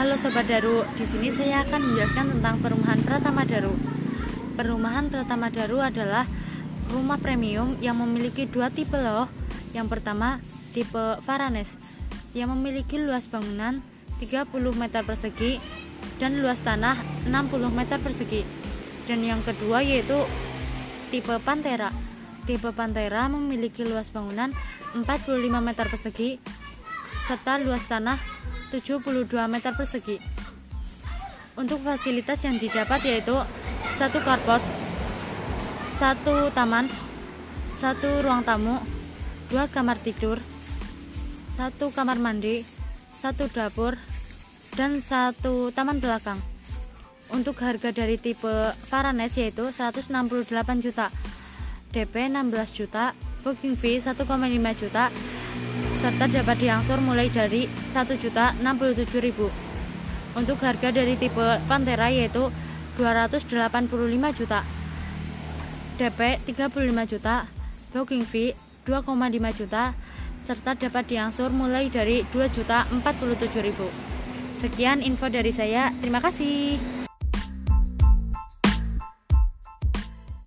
Halo Sobat Daru, di sini saya akan menjelaskan tentang perumahan Pratama Daru. Perumahan Pratama Daru adalah rumah premium yang memiliki dua tipe loh. Yang pertama, tipe Varanes yang memiliki luas bangunan 30 meter persegi dan luas tanah 60 meter persegi. Dan yang kedua yaitu tipe Pantera. Tipe Pantera memiliki luas bangunan 45 meter persegi serta luas tanah 72 meter persegi. Untuk fasilitas yang didapat yaitu satu carport, satu taman, satu ruang tamu, dua kamar tidur, satu kamar mandi, satu dapur, dan satu taman belakang. Untuk harga dari tipe Varanes yaitu 168 juta, DP 16 juta, booking fee 1,5 juta, serta dapat diangsur mulai dari 1.067.000. Untuk harga dari tipe Pantera yaitu 285 juta. DP 35 juta, booking fee 2,5 juta, serta dapat diangsur mulai dari 2.047.000. Sekian info dari saya. Terima kasih.